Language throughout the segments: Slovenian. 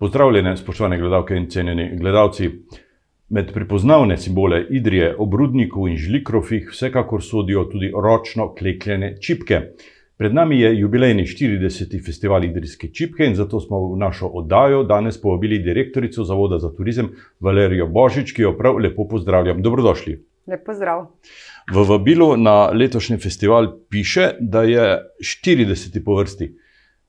Pozdravljene, spoštovane gledalke in cenjeni gledalci. Med prepoznavne simbole Idrije, obrudnikov in žlikrofih vsekakor sodijo tudi ročno klekljene čipke. Pred nami je jubilejni 40. festival Idrijske čipke in zato smo v našo oddajo danes povabili direktorico Zavoda za turizem Valerijo Božič, ki jo prav lepo pozdravljam. Dobrodošli. Lep pozdrav. V vabilu na letošnji festival piše, da je 40. po vrsti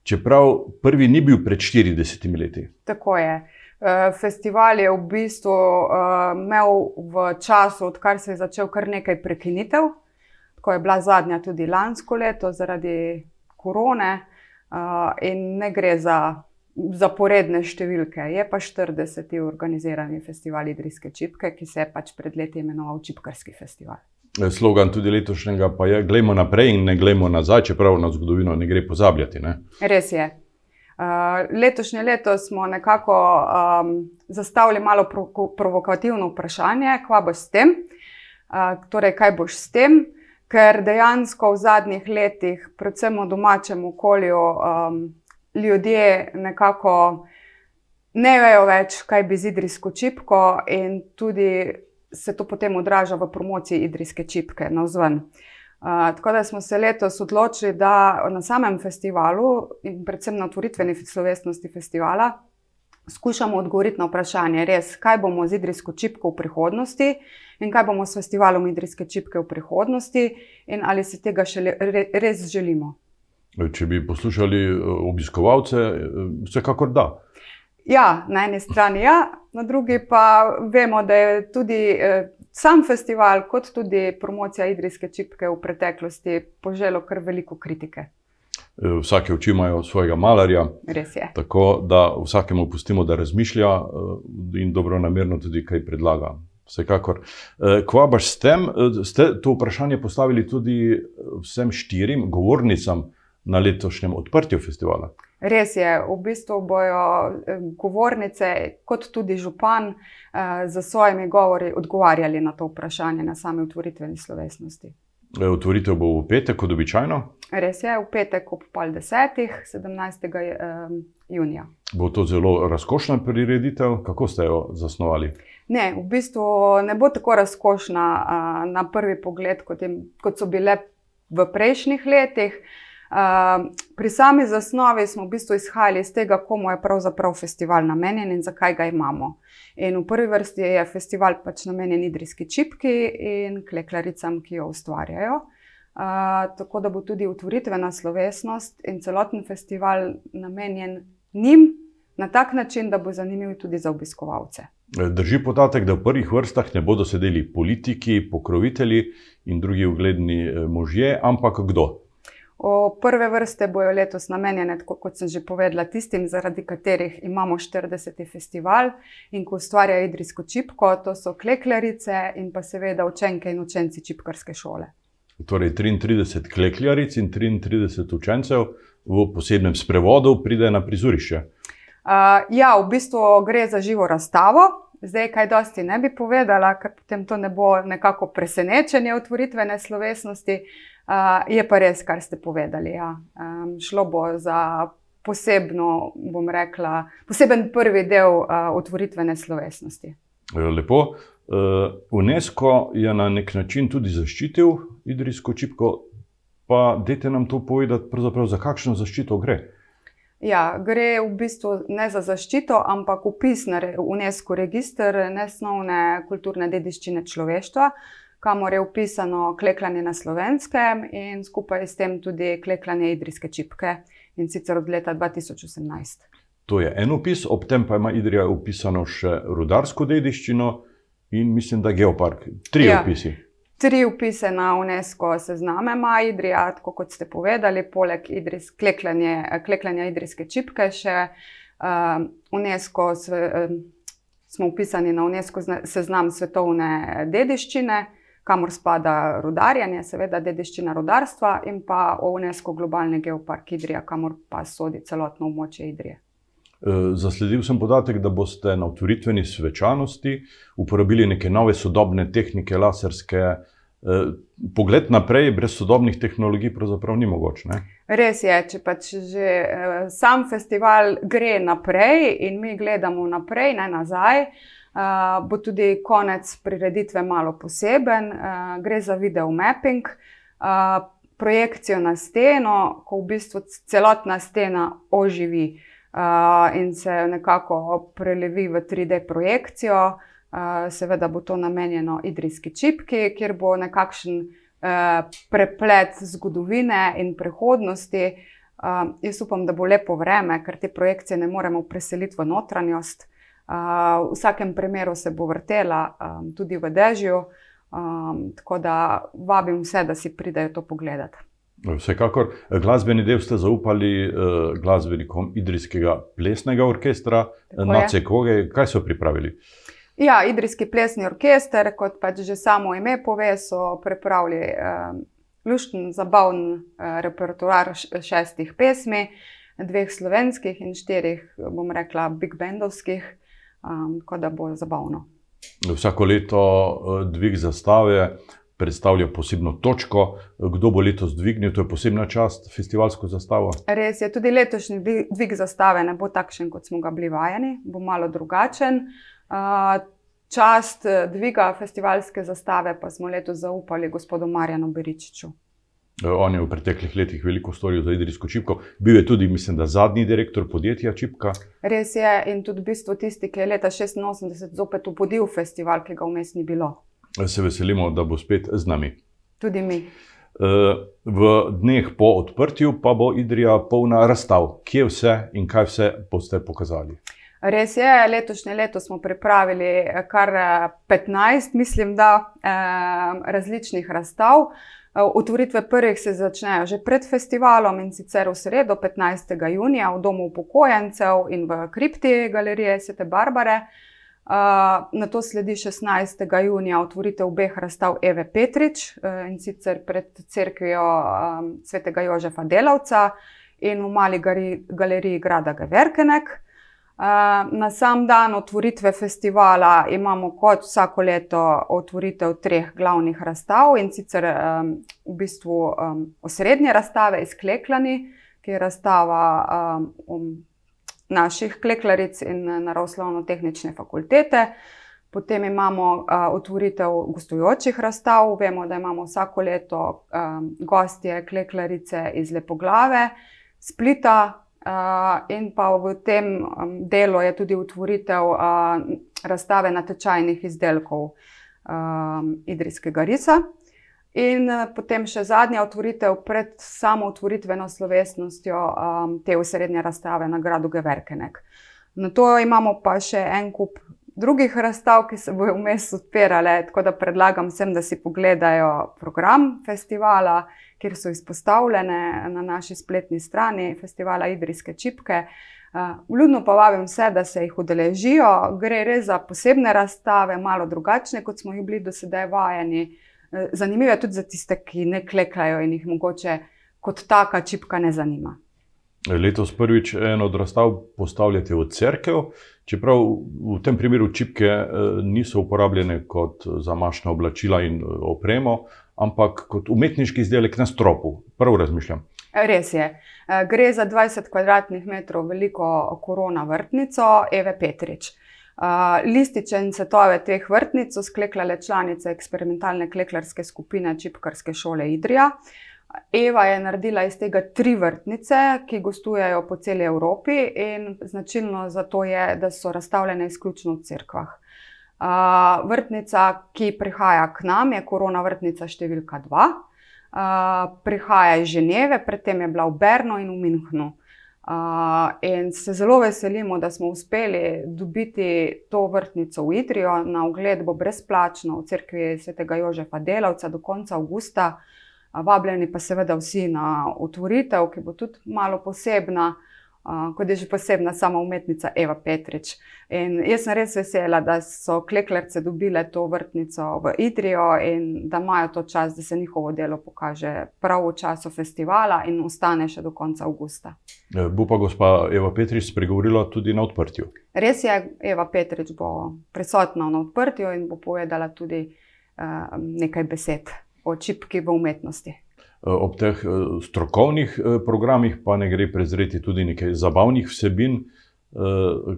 čeprav prvi ni bil pred 40 leti. Tako je. Eh, festival je v bistvu uh, imel v času, odkar se je začel, kar nekaj prekinitev. Tako je bila zadnja tudi lansko leto zaradi korone, uh, in ne gre za zaporedne številke. Je pa 40. organizirani festival Idrijske čipke, ki se je pač pred leti imenoval Čipkarski festival. Slogan tudi letošnjega pa je: Glejmo naprej in ne glejmo nazaj, čeprav na zgodovino ne gre pozabljati. Ne? Res je. Uh, letošnje leto smo nekako um, zastavili malo pro provokativno vprašanje, kaj boš s tem. Uh, torej, kaj boš s tem, ker dejansko v zadnjih letih, predvsem v domačem okolju, um, ljudje nekako ne vejo več, kaj bi z idrijsko čipko, in tudi se to potem odraža v promociji idrijske čipke na vzven. Uh, tako da smo se letos odločili, da na samem festivalu in predvsem na otvoritveni slovesnosti festivala skušamo odgovoriti na vprašanje, res, kaj bomo z idrijsko čipko v prihodnosti in kaj bomo s festivalom idrijske čipke v prihodnosti in ali se tega še re, res želimo. Če bi poslušali obiskovalce, vsekakor da. Ja, na eni strani ja, na drugi pa vemo, da je tudi eh, sam festival, kot tudi promocija idrijske čipke v preteklosti poželo kar veliko kritike. Eh, vsake oči imajo svojega malarja. Res je. Tako da vsakemu pustimo, da razmišlja eh, in dobro namerno tudi kaj predlaga. Vsekakor. Kva baš s tem, ste to vprašanje postavili tudi vsem štirim govornicam na letošnjem odprtju festivala? Res je, v bistvu bojo eh, govornice, kot tudi župan, eh, za svojimi govori odgovarjali na to vprašanje na sami otvoritveni slovesnosti. E, otvoritev bo v petek, kot običajno? Res je, v petek ob pol desetih, 17. junija. Bo to zelo razkošna prireditev, kako ste jo zasnovali? Ne, v bistvu ne bo tako razkošna na prvi pogled, kot, je, kot so bile v prejšnjih letih. Ehm, pri sami zasnovi smo v bistvu izhajali iz tega, komu je pravzaprav festival namenjen in zakaj ga imamo. In v prvi vrsti je festival pač namenjen idrijski čipki in kleklaricam, ki jo ustvarjajo. Uh, tako da bo tudi otvoritvena slovesnost in celoten festival namenjen njim na tak način, da bo zanimiv tudi za obiskovalce. Drži podatek, da v prvih vrstah ne bodo sedeli politiki, pokrovitelji in drugi ugledni eh, možje, ampak kdo? O prve vrste bojo letos namenjene, kot sem že povedala, tistim, zaradi katerih imamo 40. festival in ko ustvarja idrijsko čipko, to so kleklerice in pa seveda učenke in učenci čipkarske šole. Torej 33 klekljaric in 33 učencev v posebnem sprevodu pride na prizorišče. Uh, ja, v bistvu gre za živo razstavo. Zdaj, kaj dosti ne bi povedala, ker potem to ne bo nekako presenečenje otvoritvene slovesnosti. Uh, je pa res, kar ste povedali. Ja. Um, šlo bo za posebno, bom rekla, poseben prvi del uh, otvoritvene slovesnosti. Ja, lepo. Uh, UNESCO je na nek način tudi zaščitil idrijsko čipko, pa dajte nam to povedati, za kakšno zaščito gre. Ja, gre v bistvu ne za zaščito, ampak upis na UNESCO registr nesnovne kulturne dediščine človeštva. Uh, kamor je upisano klekljanje na slovenskem in skupaj s tem tudi klekljanje idrijske čipke in sicer od leta 2018. To je en upis, ob tem pa ima Idrija upisano še rudarsko dediščino in mislim, da geopark. Tri ja. upisi. Tri upise na UNESCO sezname ima Idrija, tako kot ste povedali, poleg idris, klekljanja idrijske čipke, še uh, UNESCO sve, uh, smo upisani na UNESCO seznam svetovne dediščine kamor spada rudarjenje, seveda dediščina rudarstva in pa UNESCO globalni geopark Idrija, kamor pa sodi celotno območje Idrije. E, zasledil sem podatek, da boste na otvoritveni svečanosti uporabili neke nove sodobne tehnike, laserske. E, pogled naprej, brez sodobnih tehnologij, pravzaprav ni mogoče. Res je, če pač že uh, sam festival gre naprej in mi gledamo naprej, ne nazaj, uh, bo tudi konec prireditve malo poseben. Uh, gre za video mapping, uh, projekcijo na steno, ko v bistvu celotna stena oživi uh, in se nekako prelevi v 3D projekcijo. Uh, seveda bo to namenjeno idrijski čipki, kjer bo nekakšen Eh, preplet zgodovine in prihodnosti. Uh, jaz upam, da bo lepo vreme, ker te projekcije ne moremo preseliti v notranjost. V vsakem primeru se bo vrtela um, tudi v dežju, um, tako da vabim vse, da si pridejo to pogledati. Vsekakor, glasbeni del ste zaupali uh, glasbenikom Idrijskega plesnega orkestra, na Cekoge. Kaj so pripravili? Ja, Idrijski plesni orkester, kot pač že samo ime pove, so pripravili uh, lušten, zabaven uh, repertoar šestih pesmi, dveh slovenskih in štirih, bom rekla, big bendovskih, um, tako da bo zabavno. Vsako leto uh, dvig zastave predstavlja posebno točko. Kdo bo letos dvignil, to je posebna čast, festivalsko zastavo? Res je, tudi letošnji dvig zastave ne bo takšen, kot smo ga bili vajeni, bo malo drugačen. Čast eh, dviga festivalske zastave pa smo letos zaupali gospodu Marjanu Beričiču. E, on je v preteklih letih veliko storil za Idrijsko čipko. Bil je tudi, mislim, da zadnji direktor podjetja Čipka. Res je in tudi v bistvu tisti, ki je leta 86 zopet upodil festival, ki ga vmes ni bilo. E, se veselimo, da bo spet z nami. Tudi mi. E, v dneh po odprtju pa bo Idrija polna razstav. Kje vse in kaj vse boste pokazali? Res je, letošnje leto smo pripravili eh, kar 15, eh, mislim, da eh, različnih razstav. Otvoritve prvih se začnejo že pred festivalom in sicer v sredo, 15. junija, v domu upokojencev in v kripti galerije Svete Barbare. Na to sledi 16. junija otvoritev obeh razstav Eve Petrič in sicer pred crkvijo Svetega Jožefa Delavca in v mali galeriji Grada Geverkenek. Na sam dan otvoritve festivala imamo kot vsako leto otvoritev treh glavnih razstav in sicer v bistvu osrednje razstave iz Kleklani, ki je razstava um, naših kleklaric in naravoslovno-tehnične fakultete. Potem imamo uh, otvoritev gostujočih razstav. Vemo, da imamo vsako leto um, gostje, kleklarice iz Lepoglave, Splita, in pa v tem um, delu je tudi otvoritev uh, razstave natečajnih izdelkov um, Idrijskega risa. In uh, potem še zadnja otvoritev pred samo otvoritveno slovesnostjo um, te usrednje razstave na gradu Geverkenek. Na to imamo pa še en kup drugih razstav, ki se bodo vmes odpirale, tako da predlagam vsem, da si pogledajo program festivala kjer so izpostavljene na naši spletni strani festivala Idrijske čipke. Eh, vljudno pa vabim vse, da se jih udeležijo. Gre res za posebne razstave, malo drugačne, kot smo jih bili do sedaj vajeni. Eh, zanimive tudi za tiste, ki ne klekajo in jih mogoče kot taka čipka ne zanima. Letos prvič eno od razstav postavljate v crkvu, čeprav v tem primeru čipke eh, niso uporabljene kot zamašna oblačila in opremo, ampak kot umetniški izdelek na stropu. Prav razmišljam. Res je. Eh, gre za 20 km2 veliko korona vrtnico Eve Petrič. Uh, lističen cvetove teh vrtnic so sklekljale članice eksperimentalne kleklarske skupine Čipkarske šole Idrija. Eva je naredila iz tega tri vrtnice, ki gostujejo po celi Evropi, in značilno za to je, da so razstavljene izključno v cerkvah vrtnica, ki prihaja k nam, je korona vrtnica številka dva. Uh, prihaja iz Ženeve, predtem je bila v Bernu in v Münchnu. Uh, in se zelo veselimo, da smo uspeli dobiti to vrtnico v Idrijo na ogled, bo brezplačno v cerkvi svetega Jožefa Delavca do konca avgusta. Uh, vabljeni pa seveda vsi na otvoritev, ki bo tudi malo posebna. Uh, kot je že posebna sama umetnica Eva Petrič. In jaz sem res vesela, da so kleklerce dobile to vrtnico v Idrijo in da imajo to čas, da se njihovo delo pokaže prav v času festivala in ostane še do konca avgusta. E, bo pa gospa Eva Petrič spregovorila tudi na odprtju. Res je, Eva Petrič bo prisotna na odprtju in bo povedala tudi uh, nekaj besed o čipki v umetnosti. ob teh strokovnih programih pa ne gre prezreti tudi nekaj zabavnih vsebin.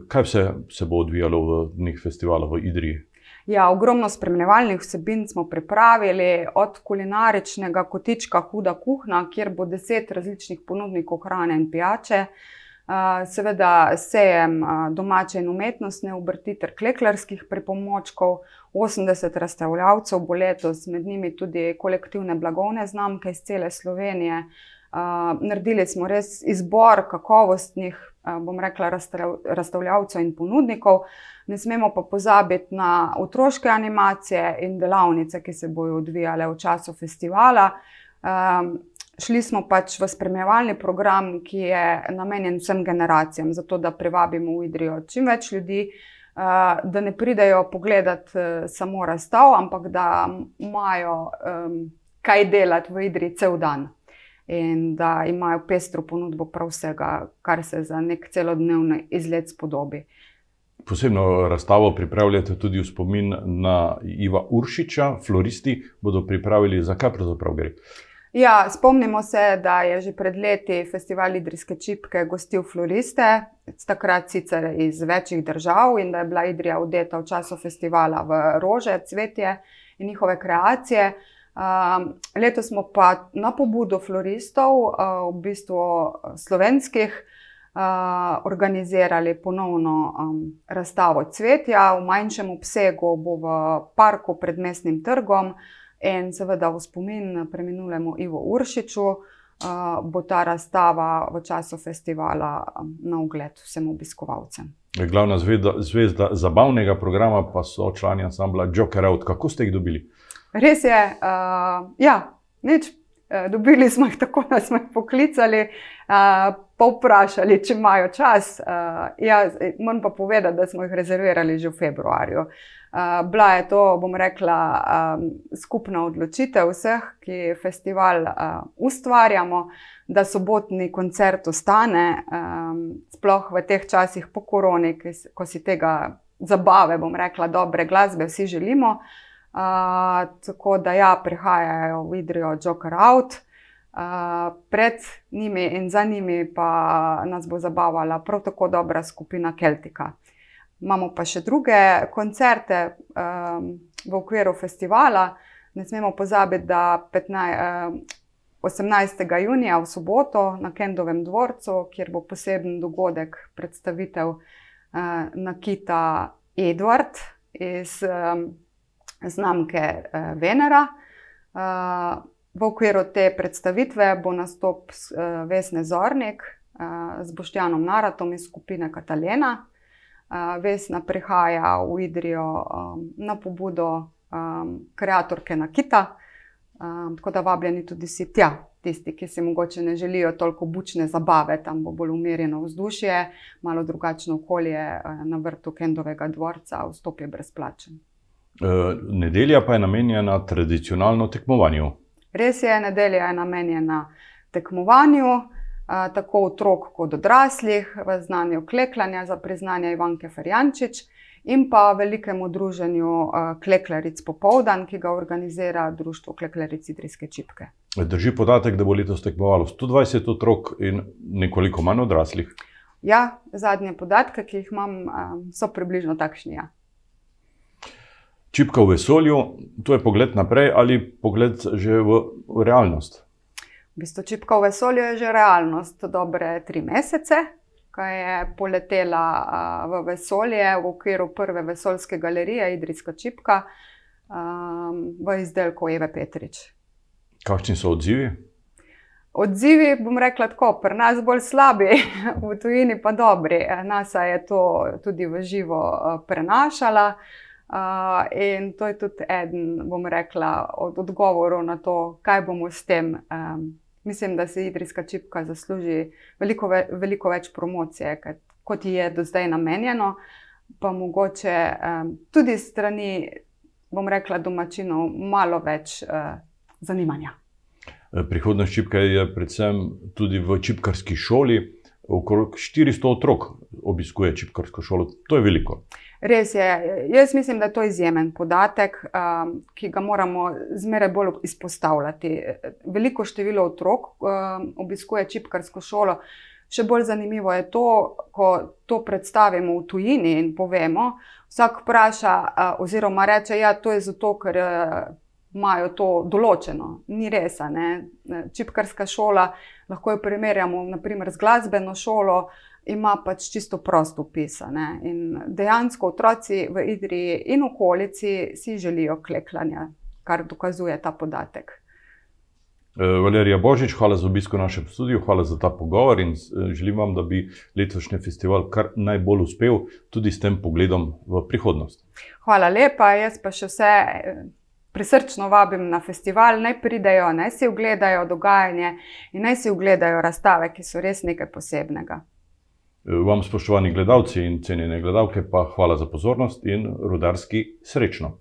Kaj vse se bo odvijalo v dneh festivala v Idriji? Ja, ogromno spremljevalnih vsebin smo pripravili, od kulinaričnega kotička Huda kuhna, kjer bo deset različnih ponudnikov hrane in pijače. Seveda sejem domače in umetnostne obrti ter kleklarskih pripomočkov, 80 razstavljavcev bo letos, med njimi tudi kolektivne blagovne znamke iz cele Slovenije. Naredili smo res izbor kakovostnih, bom rekla, razstavljavcev in ponudnikov. Ne smemo pa pozabiti na otroške animacije in delavnice, ki se bodo odvijale v času festivala. Šli smo pač v spremljevalni program, ki je namenjen vsem generacijam, zato da privabimo v Idrijo čim več ljudi, da ne pridejo pogledat samo razstav, ampak da imajo kaj delati v Idriji cel dan. In da imajo pestro ponudbo prav vsega, kar se za nek celodnevni izlet spodobi. Posebno razstavo pripravljate tudi v spomin na Iva Uršiča, floristi bodo pripravili, zakaj pravzaprav gre. Ja, spomnimo se, da je že pred leti festival Idrijske čipke gostil floriste, takrat sicer iz večjih držav, in da je bila Idrija odeta v času festivala v rože, cvetje in njihove kreacije. letos smo pa na pobudo floristov, v bistvu slovenskih, organizirali ponovno razstavo cvetja v manjšem obsegu, bo v parku pred Mestnim trgom. In seveda v spomin preminulemu Ivu Uršiču, bo ta razstava v času festivala na ogled vsem obiskovalcem. Glavna zvezda, zvezda zabavnega programa pa so člani ansambla Joker out. Kako ste jih dobili? Res je, ja, nič. dobili smo jih tako, da smo jih poklicali, povprašali, če imajo čas. ja, moram pa povedati, da smo jih rezervirali že v februarju. Bila je to, bom rekla, skupna odločitev vseh, ki festival, ustvarjamo, da sobotni koncert ostane, sploh v teh časih po koroni, ko si tega zabave, bom rekla, dobre glasbe vsi želimo. tako da ja, prihajajo v Idrijo Joker out. pred njimi in za njimi pa nas bo zabavala prav tako dobra skupina Keltika. Imamo pa še druge koncerte, v okviru festivala. Ne smemo pozabiti, da osemnajstega junija v soboto na Kendovem dvorcu, kjer bo poseben dogodek, predstavitev, nakita Edward iz, znamke, Venera. v okviru te predstavitve bo nastop Vesne Zornik, z Boštjanom Naratom iz skupine Katalena. Vesna prihaja v Idrijo, na pobudo, kreatorke nakita. tako da vabljeni tudi vsi tja. Tisti, ki si mogoče ne želijo toliko bučne zabave, tam bo bolj umirjeno vzdušje, malo drugačno okolje, na vrtu Kendovega dvorca, vstop je brezplačen. nedelja pa je namenjena tradicionalno tekmovanju. Res je, nedelja je namenjena tekmovanju, tako otrok kot odraslih v znanju klekljanja za priznanje Ivanke Ferjančič in pa velikemu druženju, klekljaric popoldan, ki ga organizira Društvo klekljaric Idrijske čipke. Drži podatek, da bo letos tekmovalo sto dvajset otrok in nekoliko manj odraslih? Ja, zadnje podatke, ki jih imam, so približno takšni, ja. Čipka v vesolju, to je pogled naprej ali pogled že v, v realnost? V bistvu Čipka v vesolju je že realnost dobre tri mesece, ko je poletela, v vesolje v okviru prve vesoljske galerije Idrijska čipka, v izdelku Eve Petrič. Kakšni so odzivi? Odzivi, bom rekla tako, pri nas bolj slabi, v tujini pa dobri. NASA je to tudi v živo, prenašala, in to je tudi eden, bom rekla, od odgovorov na to, kaj bomo s tem. Mislim, da si Idrijska čipka zasluži veliko veliko več promocije, kot ji je do zdaj namenjeno. Pa mogoče, tudi s strani, bom rekla, domačinov malo več, zanimanja. prihodnost čipke je predvsem tudi v čipkarski šoli. okrog 400 otrok obiskuje čipkarsko šolo. To je veliko. Res je. Jaz mislim, da je to izjemen podatek, um, ki ga moramo zmeraj bolj izpostavljati. Veliko število otrok um, obiskuje čipkarsko šolo. Še bolj zanimivo je to, ko to predstavimo v tujini in povemo. Vsak vpraša, uh, oziroma reče, ja, je to zato, ker. Uh, imajo to določeno. Ni res. Čipkarska šola, lahko jo primerjamo naprimer, z glasbeno šolo, ima pač čisto prosto pisane. In dejansko otroci v Idriji in okolici si želijo kleklanja, kar dokazuje ta podatek. E, Valerija Božič, hvala za obisko v našem studiu, hvala za ta pogovor in e, želim vam, da bi letošnji festival kar najbolj uspel tudi s tem pogledom v prihodnost. Hvala lepa, jaz pa še vse prisrčno vabim na festival, naj pridejo, naj si ogledajo dogajanje in naj si ogledajo razstave, ki so res nekaj posebnega. Vam, spoštovani gledalci in cenjene gledalke, pa hvala za pozornost in rudarski srečno.